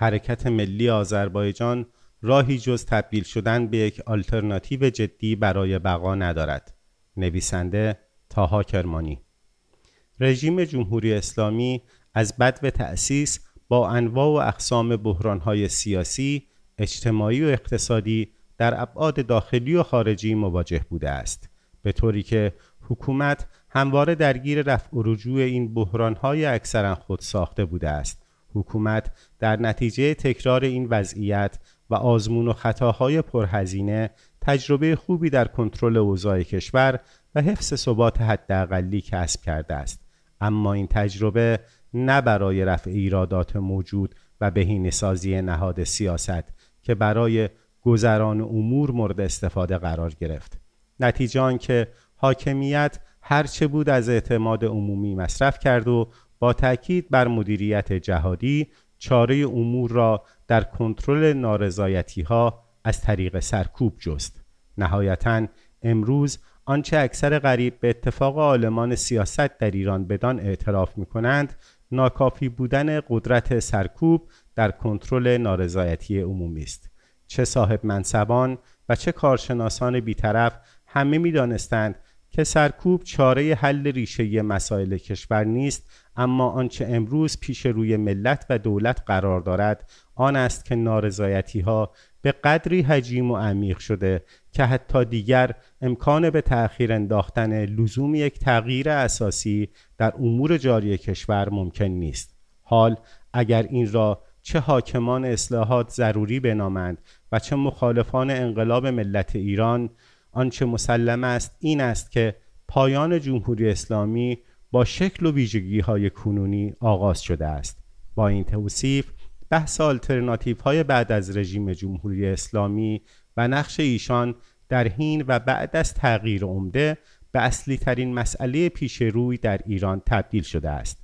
حرکت ملی آذربایجان راهی جز تبدیل شدن به یک آلترناتیو جدی برای بقا ندارد. نویسنده تاها کرمانی. رژیم جمهوری اسلامی از بد و تأسیس با انواع و اقسام بحرانهای سیاسی، اجتماعی و اقتصادی در ابعاد داخلی و خارجی مواجه بوده است. به طوری که حکومت همواره درگیر رفع و رجوع این بحرانهای اکثرا خود ساخته بوده است. حکومت در نتیجه تکرار این وضعیت و آزمون و خطاهای پرهزینه تجربه خوبی در کنترل اوضاع کشور و حفظ ثبات حداقلی کسب کرده است. اما این تجربه نه برای رفع ایرادات موجود و بهینه سازی نهاد سیاست که برای گذران امور مورد استفاده قرار گرفت. نتیجه آنکه حاکمیت هرچه بود از اعتماد عمومی مصرف کرد و با تاکید بر مدیریت جهادی چاره امور را در کنترل نارضایتی ها از طریق سرکوب جست. نهایتا امروز آنچه اکثر غریب به اتفاق عالمان سیاست در ایران بدان اعتراف می کنند ناکافی بودن قدرت سرکوب در کنترل نارضایتی عمومی است. چه صاحب منصبان و چه کارشناسان بیطرف همه می دانستند که سرکوب چاره حل ریشه مسائل کشور نیست اما آنچه امروز پیش روی ملت و دولت قرار دارد آن است که نارضایتی ها به قدری حجیم و عمیق شده که حتی دیگر امکان به تأخیر انداختن لزوم یک تغییر اساسی در امور جاری کشور ممکن نیست. حال اگر این را چه حاکمان اصلاحات ضروری بنامند و چه مخالفان انقلاب ملت ایران آنچه مسلم است این است که پایان جمهوری اسلامی با شکل و ویژگی های کنونی آغاز شده است. با این توصیف بحث آلترناتیو های بعد از رژیم جمهوری اسلامی و نقش ایشان در حین و بعد از تغییر عمده به اصلی ترین مسئله پیش روی در ایران تبدیل شده است.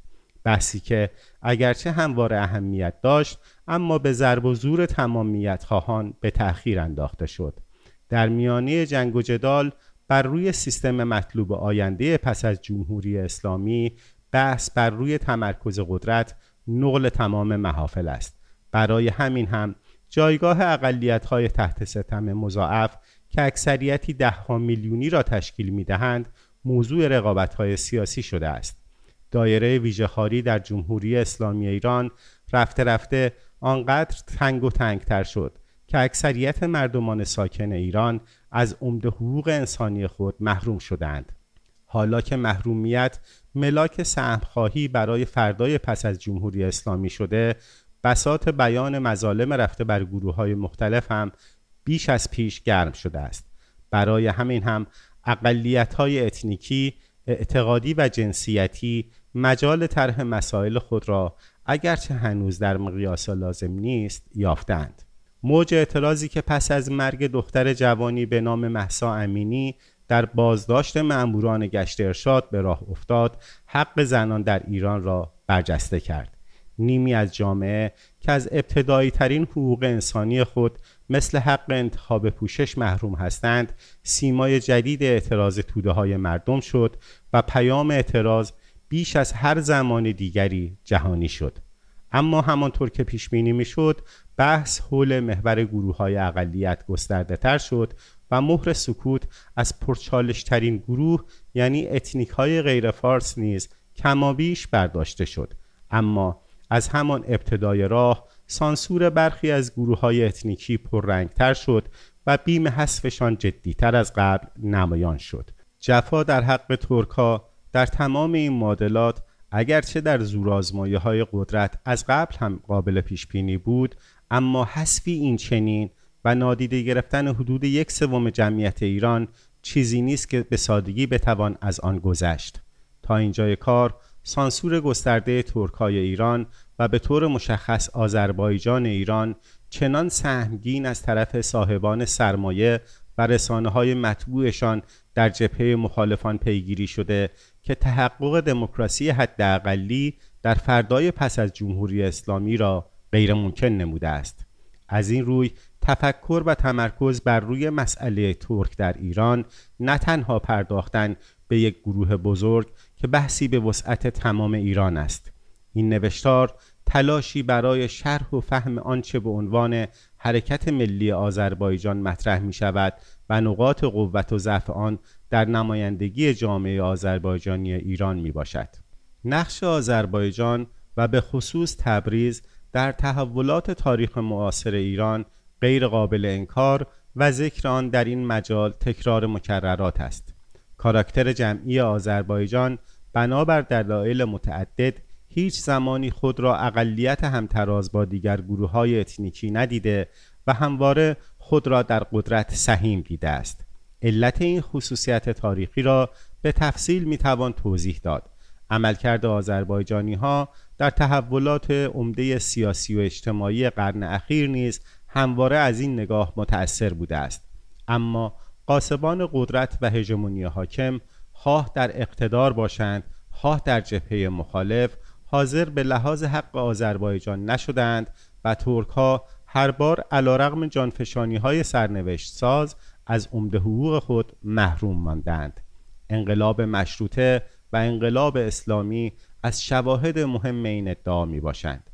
بحثی که اگرچه همواره اهمیت داشت اما به ضرب و زور تمامیت خواهان به تأخیر انداخته شد. در میانه جنگ و جدال بر روی سیستم مطلوب آینده پس از جمهوری اسلامی بحث بر روی تمرکز قدرت نقل تمام محافل است. برای همین هم جایگاه اقلیت های تحت ستم مضاعف که اکثریتی ده میلیونی را تشکیل می دهند موضوع رقابت های سیاسی شده است. دایره ویژهخواری در جمهوری اسلامی ایران رفته رفته آنقدر تنگ و تنگتر شد که اکثریت مردمان ساکن ایران از عمده حقوق انسانی خود محروم شدند. حالا که محرومیت ملاک سهمخواهی برای فردای پس از جمهوری اسلامی شده بسات بیان مظالم رفته بر گروه های مختلف هم بیش از پیش گرم شده است. برای همین هم اقلیت های اتنیکی اعتقادی و جنسیتی مجال طرح مسائل خود را اگرچه هنوز در مقیاس لازم نیست یافتند. موج اعتراضی که پس از مرگ دختر جوانی به نام محسا امینی در بازداشت مأموران گشت ارشاد به راه افتاد حق زنان در ایران را برجسته کرد. نیمی از جامعه که از ابتدایی ترین حقوق انسانی خود مثل حق انتخاب پوشش محروم هستند سیمای جدید اعتراض توده های مردم شد و پیام اعتراض بیش از هر زمان دیگری جهانی شد. اما همانطور که پیش بینی می‌شد بحث حول محور گروه های اقلیت گسترده تر شد و مهر سکوت از پرچالش ترین گروه یعنی اتنیک های غیر فارس نیز کمابیش برداشته شد. اما از همان ابتدای راه سانسور برخی از گروه های اتنیکی پررنگتر شد و بیم حذفشان جدیتر از قبل نمایان شد. جفا در حق ترکا در تمام این معادلات اگرچه در زورآزمایی های قدرت از قبل هم قابل پیش بینی بود اما حذفی این چنین و نادیده گرفتن حدود یک سوم جمعیت ایران چیزی نیست که به سادگی بتوان از آن گذشت. تا اینجای کار سانسور گسترده ترکای ایران و به طور مشخص آذربایجان ایران چنان سهمگین از طرف صاحبان سرمایه و رسانه های مطبوعشان در جبهه مخالفان پیگیری شده که تحقق دموکراسی حداقلی در فردای پس از جمهوری اسلامی را غیر ممکن نموده است. از این روی تفکر و تمرکز بر روی مسئله ترک در ایران نه تنها پرداختن به یک گروه بزرگ که بحثی به وسعت تمام ایران است. این نوشتار تلاشی برای شرح و فهم آنچه به عنوان حرکت ملی آذربایجان مطرح می شود و نقاط قوت و ضعف آن در نمایندگی جامعه آذربایجانی ایران می باشد. نقش آذربایجان و به خصوص تبریز در تحولات تاریخ معاصر ایران غیر قابل انکار و ذکر آن در این مجال تکرار مکررات است. کاراکتر جمعی آذربایجان بنابر دلایل متعدد هیچ زمانی خود را اقلیت همتراز با دیگر گروه های اتنیکی ندیده و همواره خود را در قدرت سهیم دیده است. علت این خصوصیت تاریخی را به تفصیل می‌توان توضیح داد. عملکرد آذربایجانی ها در تحولات عمده سیاسی و اجتماعی قرن اخیر نیز همواره از این نگاه متأثر بوده است. اما قاسبان قدرت و هژمونی حاکم خواه در اقتدار باشند خواه در جبهه مخالف حاضر به لحاظ حق آذربایجان نشدند و ترک ها هر بار علیرغم جانفشانی های سرنوشت ساز از عمده حقوق خود محروم ماندند. انقلاب مشروطه و انقلاب اسلامی از شواهد مهم این ادعا می باشند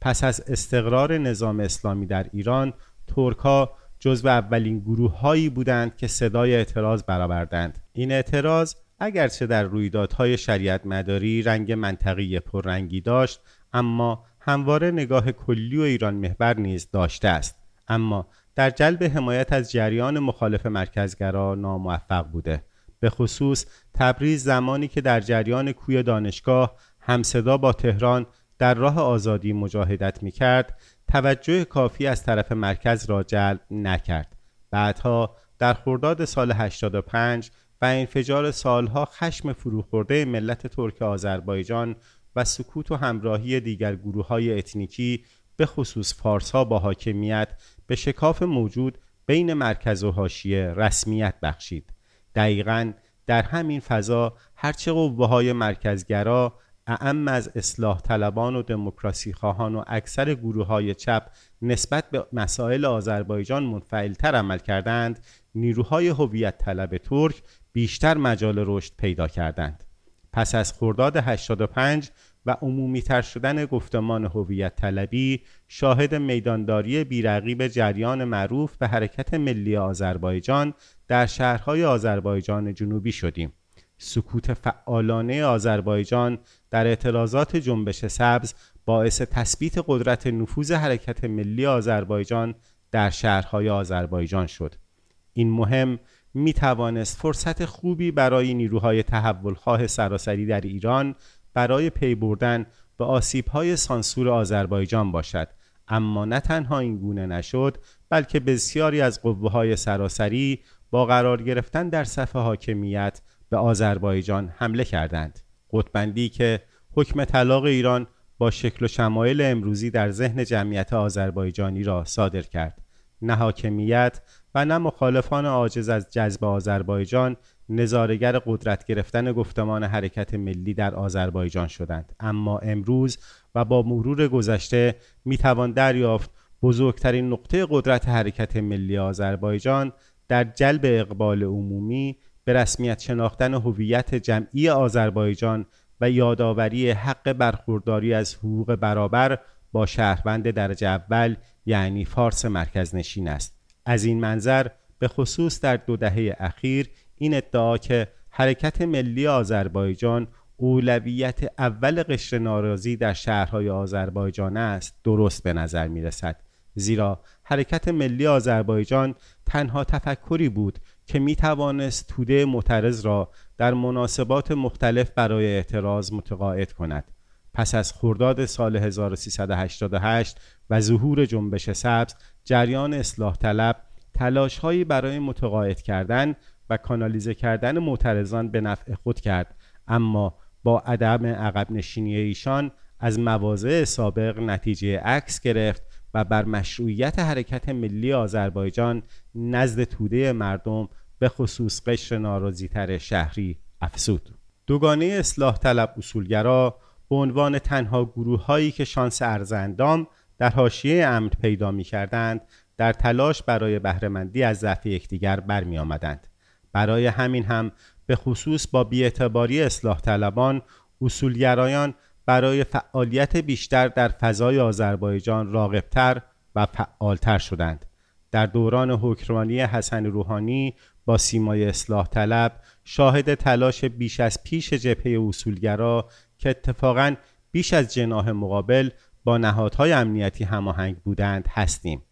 پس از استقرار نظام اسلامی در ایران ترک ها جزو اولین گروه هایی بودند که صدای اعتراض برآوردند. این اعتراض اگرچه در رویدادهای شریعت مداری رنگ منطقی پررنگی داشت اما همواره نگاه کلی و ایران محور نیز داشته است. اما در جلب حمایت از جریان مخالف مرکزگرا ناموفق بوده. به خصوص تبریز زمانی که در جریان کوی دانشگاه همصدا با تهران در راه آزادی مجاهدت می کرد توجه کافی از طرف مرکز را جلب نکرد. بعدها در خرداد سال 85 و انفجار سالها خشم فروخورده ملت ترک آذربایجان و سکوت و همراهی دیگر گروه های اتنیکی به خصوص فارس ها با حاکمیت به شکاف موجود بین مرکز و حاشیه رسمیت بخشید. دقیقا در همین فضا هرچه قوه های مرکزگرا اعم از اصلاح طلبان و دموکراسی خواهان و اکثر گروه های چپ نسبت به مسائل آذربایجان منفعلتر عمل کردند نیروهای هویت طلب ترک بیشتر مجال رشد پیدا کردند. پس از خرداد 85 و عمومی تر شدن گفتمان هویت طلبی شاهد میدانداری بیرقیب جریان معروف به حرکت ملی آذربایجان در شهرهای آذربایجان جنوبی شدیم. سکوت فعالانه آذربایجان در اعتراضات جنبش سبز باعث تثبیت قدرت نفوذ حرکت ملی آذربایجان در شهرهای آذربایجان شد. این مهم می توانست فرصت خوبی برای نیروهای تحولخواه سراسری در ایران برای پی بردن به آسیبهای سانسور آذربایجان باشد. اما نه تنها این گونه نشد بلکه بسیاری از قوه های سراسری با قرار گرفتن در صف حاکمیت به آذربایجان حمله کردند. قطبندی که حکم طلاق ایران با شکل و شمایل امروزی در ذهن جمعیت آذربایجانی را صادر کرد. نه حاکمیت و نه مخالفان عاجز از جذب آذربایجان نظارگر قدرت گرفتن گفتمان حرکت ملی در آذربایجان شدند. اما امروز و با مرور گذشته می‌توان دریافت بزرگترین نقطه قدرت حرکت ملی آذربایجان در جلب اقبال عمومی به رسمیت شناختن هویت جمعی آذربایجان و یادآوری حق برخورداری از حقوق برابر با شهروند درجه اول یعنی فارس مرکز نشین است. از این منظر به خصوص در دو دهه اخیر این ادعا که حرکت ملی آذربایجان اولویت اول قشر ناراضی در شهرهای آذربایجان است درست به نظر می رسد زیرا حرکت ملی آذربایجان تنها تفکری بود که می توانست توده معترض را در مناسبات مختلف برای اعتراض متقاعد کند. پس از خرداد سال 1388 و ظهور جنبش سبز جریان اصلاح طلب تلاش هایی برای متقاعد کردن و کانالیزه کردن معترضان به نفع خود کرد. اما با عدم عقب نشینی ایشان از مواضع سابق نتیجه عکس گرفت و بر مشروعیت حرکت ملی آذربایجان نزد توده مردم به خصوص قشر ناراضیتر شهری افسود دوگانه اصلاح طلب اصولگرا به عنوان تنها گروه هایی که شانس ارزندام در حاشیه امن پیدا می کردند در تلاش برای بهرهمندی از ضعف یکدیگر برمی آمدند. برای همین هم به خصوص با بیاعتباری اصلاح طلبان اصولگرایان برای فعالیت بیشتر در فضای آذربایجان راغبتر و فعالتر شدند. در دوران حکمرانی حسن روحانی با سیمای اصلاح طلب شاهد تلاش بیش از پیش جبهه اصولگرا که اتفاقا بیش از جناح مقابل با نهادهای امنیتی هماهنگ بودند هستیم.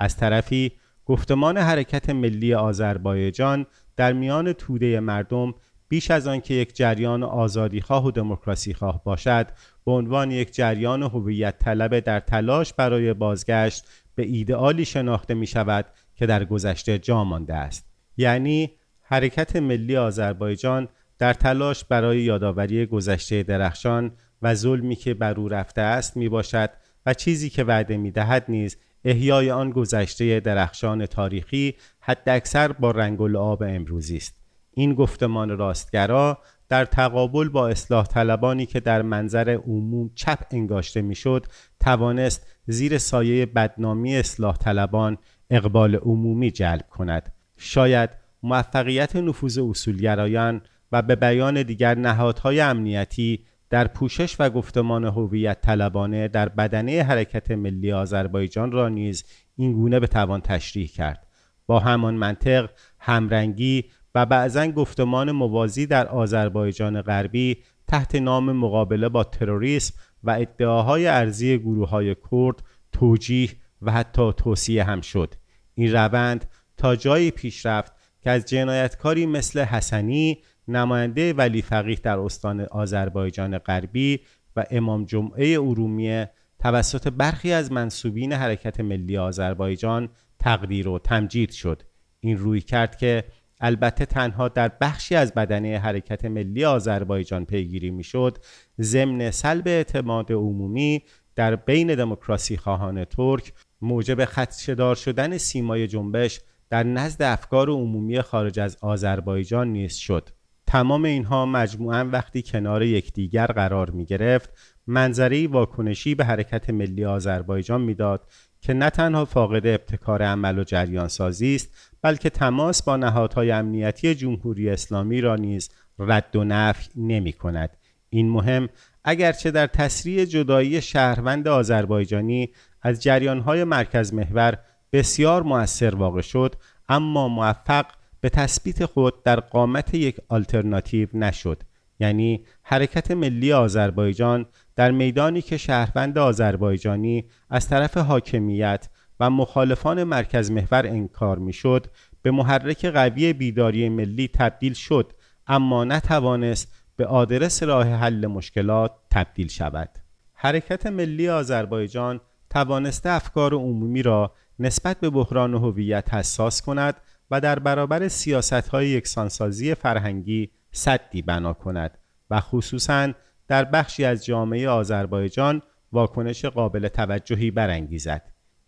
از طرفی گفتمان حرکت ملی آذربایجان در میان توده مردم بیش از آنکه یک جریان آزادیخواه و دموکراسیخواه باشد به عنوان یک جریان هویت طلب در تلاش برای بازگشت به ایدئالی شناخته می شود که در گذشته جا مانده است. یعنی حرکت ملی آذربایجان در تلاش برای یادآوری گذشته درخشان و ظلمی که بر او رفته است می باشد و چیزی که وعده می دهد نیز احیای آن گذشته درخشان تاریخی حد اکثر با رنگ و لعاب امروزی است. این گفتمان راستگرا در تقابل با اصلاح طلبانی که در منظر عموم چپ انگاشته می‌شد توانست زیر سایه بدنامی اصلاح طلبان اقبال عمومی جلب کند. شاید موفقیت نفوذ اصولگرایان و به بیان دیگر نهادهای امنیتی در پوشش و گفتمان هویت طلبانه در بدنه حرکت ملی آذربایجان را نیز این گونه به توان تشریح کرد. با همان منطق همرنگی و بعضا گفتمان موازی در آذربایجان غربی تحت نام مقابله با تروریسم و ادعاهای ارزی گروه های کرد توجیه و حتی توصیه هم شد. این روند تا جایی پیش رفت که از جنایتکاری مثل حسنی نماینده ولی فقیه در استان آذربایجان غربی و امام جمعه ارومیه توسط برخی از منصوبین حرکت ملی آذربایجان تقدیر و تمجید شد. این روی کرد که البته تنها در بخشی از بدنه حرکت ملی آذربایجان پیگیری می‌شد ضمن سلب اعتماد عمومی در بین دموکراسی خواهان ترک موجب خدشدار شدن سیمای جنبش در نزد افکار عمومی خارج از آذربایجان نیز شد. تمام اینها مجموعا وقتی کنار یکدیگر قرار می گرفت منظری واکنشی به حرکت ملی آذربایجان می‌داد که نه تنها فاقد ابتکار عمل و جریان سازی است بلکه تماس با نهادهای امنیتی جمهوری اسلامی را نیز رد و نفی نمی کند این مهم اگرچه در تسریع جدایی شهروند آذربایجانی از جریانهای مرکز محور بسیار موثر واقع شد اما موفق به تثبیت خود در قامت یک آلترناتیو نشد. یعنی حرکت ملی آذربایجان در میدانی که شهروند آذربایجانی از طرف حاکمیت و مخالفان مرکز محور انکار می‌شد به محرک قوی بیداری ملی تبدیل شد اما نتوانست به آدرس راه حل مشکلات تبدیل شود. حرکت ملی آذربایجان توانسته افکار عمومی را نسبت به بحران هویت حساس کند و در برابر سیاست های یکسانسازی فرهنگی صدی بنا کند و خصوصا در بخشی از جامعه آذربایجان واکنش قابل توجهی برانگیزد.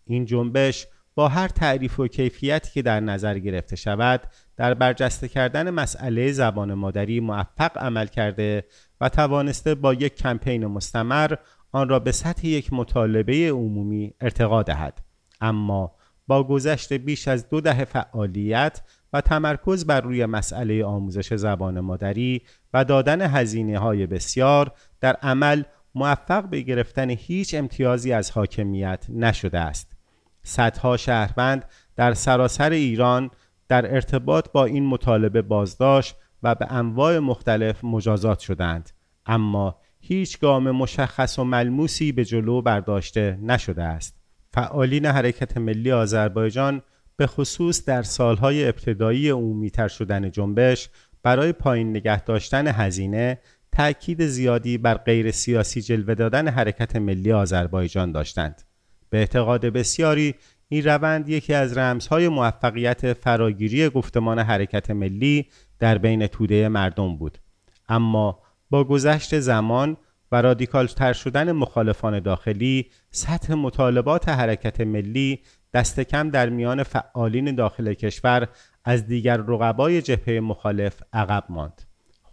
این جنبش با هر تعریف و کیفیتی که در نظر گرفته شود در برجسته کردن مسئله زبان مادری موفق عمل کرده و توانسته با یک کمپین مستمر آن را به سطح یک مطالبه عمومی ارتقا دهد. اما با گذشت بیش از دو دهه فعالیت و تمرکز بر روی مسئله آموزش زبان مادری و دادن هزینه های بسیار در عمل موفق به گرفتن هیچ امتیازی از حاکمیت نشده است. صدها شهروند در سراسر ایران در ارتباط با این مطالبه بازداشت و به انواع مختلف مجازات شدند اما هیچ گام مشخص و ملموسی به جلو برداشته نشده است فعالین حرکت ملی آذربایجان به خصوص در سالهای ابتدایی عمومیتر شدن جنبش برای پایین نگه داشتن هزینه تأکید زیادی بر غیر سیاسی جلوه دادن حرکت ملی آذربایجان داشتند. به اعتقاد بسیاری این روند یکی از رمزهای موفقیت فراگیری گفتمان حرکت ملی در بین توده مردم بود. اما با گذشت زمان و رادیکال تر شدن مخالفان داخلی سطح مطالبات حرکت ملی دست کم در میان فعالین داخل کشور از دیگر رقبای جبهه مخالف عقب ماند.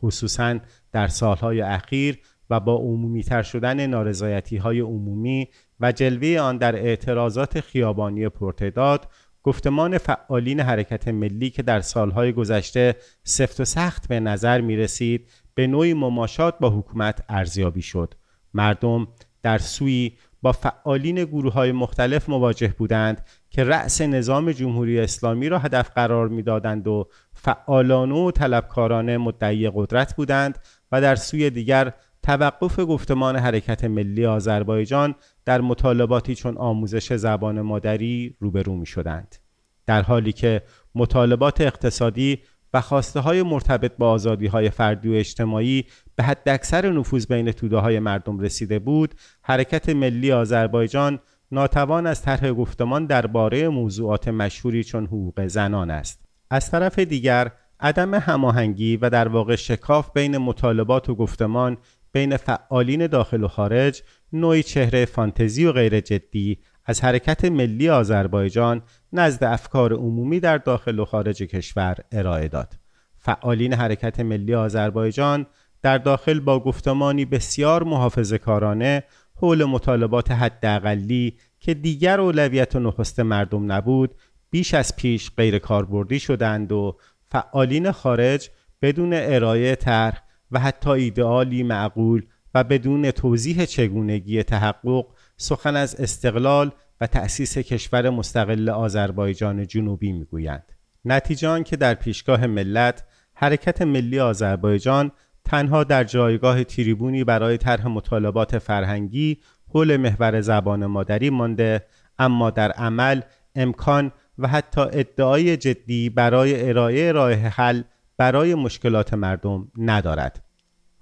خصوصا در سالهای اخیر و با عمومی تر شدن نارضایتی های عمومی و جلوه آن در اعتراضات خیابانی پرتداد گفتمان فعالین حرکت ملی که در سالهای گذشته سفت و سخت به نظر می رسید به نوعی مماشات با حکومت ارزیابی شد مردم در سوی با فعالین گروه های مختلف مواجه بودند که رأس نظام جمهوری اسلامی را هدف قرار می‌دادند و فعالانه و طلبکارانه مدعی قدرت بودند و در سوی دیگر توقف گفتمان حرکت ملی آذربایجان در مطالباتی چون آموزش زبان مادری روبرو می شدند. در حالی که مطالبات اقتصادی و خواسته های مرتبط با آزادی های فردی و اجتماعی به حد اکثر نفوذ بین توده های مردم رسیده بود حرکت ملی آذربایجان ناتوان از طرح گفتمان درباره موضوعات مشهوری چون حقوق زنان است. از طرف دیگر عدم هماهنگی و در واقع شکاف بین مطالبات و گفتمان بین فعالین داخل و خارج نوعی چهره فانتزی و غیر جدی از حرکت ملی آذربایجان نزد افکار عمومی در داخل و خارج کشور ارائه داد. فعالین حرکت ملی آذربایجان در داخل با گفتمانی بسیار محافظه کارانه حول مطالبات حداقلی که دیگر اولویت و نخست مردم نبود بیش از پیش غیر کاربردی شدند و فعالین خارج بدون ارائه طرح و حتی ایدئالی معقول و بدون توضیح چگونگی تحقق سخن از استقلال و تأسیس کشور مستقل آذربایجان جنوبی می‌گویند. نتیجه آن که در پیشگاه ملت حرکت ملی آذربایجان تنها در جایگاه تریبونی برای طرح مطالبات فرهنگی حول محور زبان مادری مانده اما در عمل امکان و حتی ادعای جدی برای ارائه راه حل برای مشکلات مردم ندارد.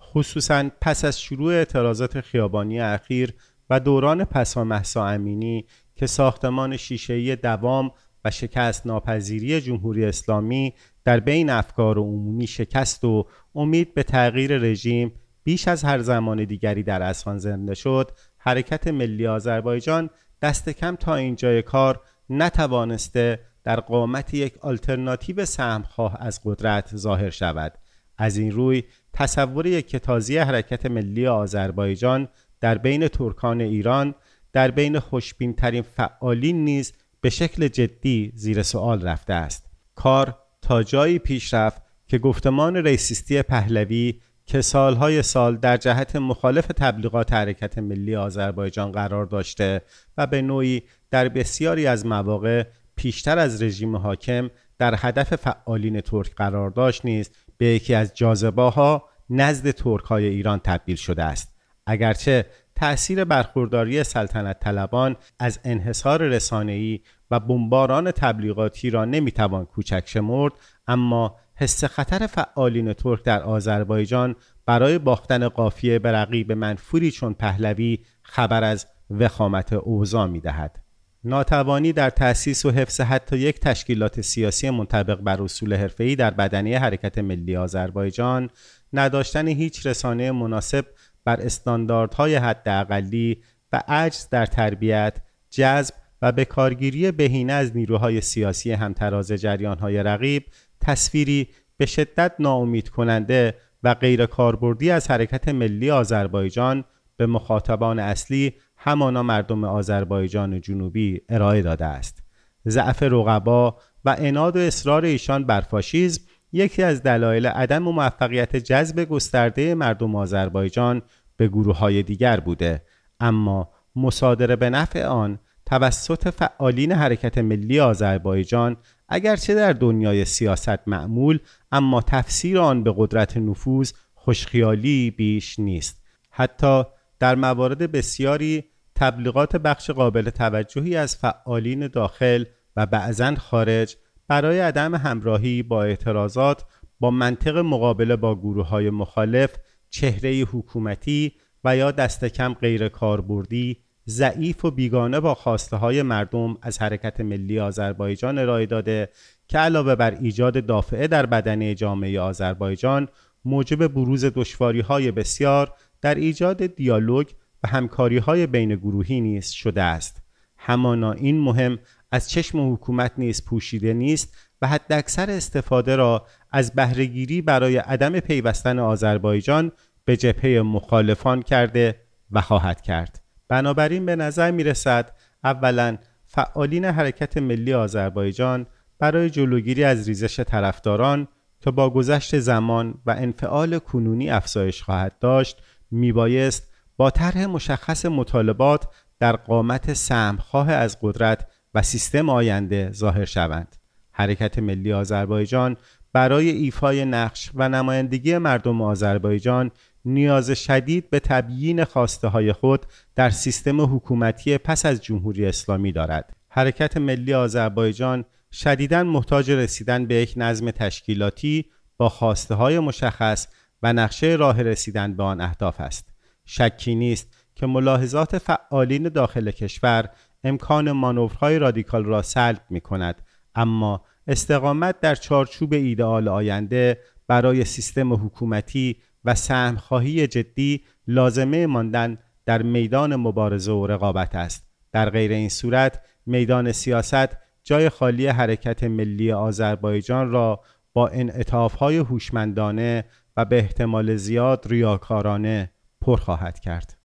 خصوصا پس از شروع اعتراضات خیابانی اخیر و دوران پسا محسا امینی که ساختمان شیشه‌ای دوام و شکست ناپذیری جمهوری اسلامی در بین افکار عمومی شکست و امید به تغییر رژیم بیش از هر زمان دیگری در اسفان زنده شد حرکت ملی آذربایجان دست کم تا اینجای کار نتوانسته در قامت یک آلترناتیو سهمخواه از قدرت ظاهر شود. از این روی تصور یک کتازی حرکت ملی آذربایجان در بین ترکان ایران در بین خوشبین ترین فعالین نیز به شکل جدی زیر سوال رفته است. کار تا جایی پیش رفت که گفتمان ریسیستی پهلوی که سالهای سال در جهت مخالف تبلیغات حرکت ملی آذربایجان قرار داشته و به نوعی در بسیاری از مواقع پیشتر از رژیم حاکم در هدف فعالین ترک قرار داشت نیست به یکی از جاذبه ها نزد ترک های ایران تبدیل شده است. اگرچه تأثیر برخورداری سلطنت طلبان از انحصار رسانه‌ای و بمباران تبلیغاتی را نمی‌توان کوچک شمرد اما حس خطر فعالین ترک در آذربایجان برای باختن قافیه به رقیب منفوری چون پهلوی خبر از وخامت اوضاع می‌دهد. ناتوانی در تأسیس و حفظ حتی یک تشکیلات سیاسی منطبق بر اصول حرفه‌ای در بدنه حرکت ملی آذربایجان نداشتن هیچ رسانه مناسب بر استانداردهای حداقلی و عجز در تربیت، جذب و به کارگیری بهینه از نیروهای سیاسی همتراز جریانهای رقیب تصویری به شدت ناامید کننده و غیر کاربردی از حرکت ملی آذربایجان به مخاطبان اصلی همانا مردم آذربایجان جنوبی ارائه داده است. ضعف رقبا و اناد و اصرار ایشان بر فاشیزم یکی از دلایل عدم موفقیت جذب گسترده مردم آذربایجان به گروه های دیگر بوده. اما مصادره به نفع آن توسط فعالین حرکت ملی آذربایجان اگرچه در دنیای سیاست معمول اما تفسیر آن به قدرت نفوذ خوشخیالی بیش نیست. حتی در موارد بسیاری تبلیغات بخش قابل توجهی از فعالین داخل و بعضا خارج برای عدم همراهی با اعتراضات با منطق مقابله با گروه های مخالف چهره حکومتی و یا دست کم غیر کاربردی ضعیف و بیگانه با خواسته های مردم از حرکت ملی آذربایجان ارائه داده که علاوه بر ایجاد دافعه در بدنه جامعه آذربایجان موجب بروز دشواری های بسیار در ایجاد دیالوگ و همکاری های بین گروهی نیز شده است. همانا این مهم از چشم حکومت نیز پوشیده نیست و حداکثر استفاده را از بهرهگیری برای عدم پیوستن آذربایجان به جبهه مخالفان کرده و خواهد کرد. بنابراین به نظر می رسد اولا فعالین حرکت ملی آذربایجان برای جلوگیری از ریزش طرفداران که با گذشت زمان و انفعال کنونی افزایش خواهد داشت میبایست با طرح مشخص مطالبات در قامت سهمخواه از قدرت و سیستم آینده ظاهر شوند حرکت ملی آذربایجان برای ایفای نقش و نمایندگی مردم آذربایجان نیاز شدید به تبیین خواسته های خود در سیستم حکومتی پس از جمهوری اسلامی دارد. حرکت ملی آذربایجان شدیداً محتاج رسیدن به یک نظم تشکیلاتی با خواسته های مشخص و نقشه راه رسیدن به آن اهداف است. شکی نیست که ملاحظات فعالین داخل کشور امکان مانورهای رادیکال را سلب می کند اما استقامت در چارچوب ایدئال آینده برای سیستم حکومتی و سهمخواهی جدی لازمه ماندن در میدان مبارزه و رقابت است. در غیر این صورت میدان سیاست جای خالی حرکت ملی آذربایجان را با انعطافهای هوشمندانه و به احتمال زیاد ریاکارانه پر خواهد کرد.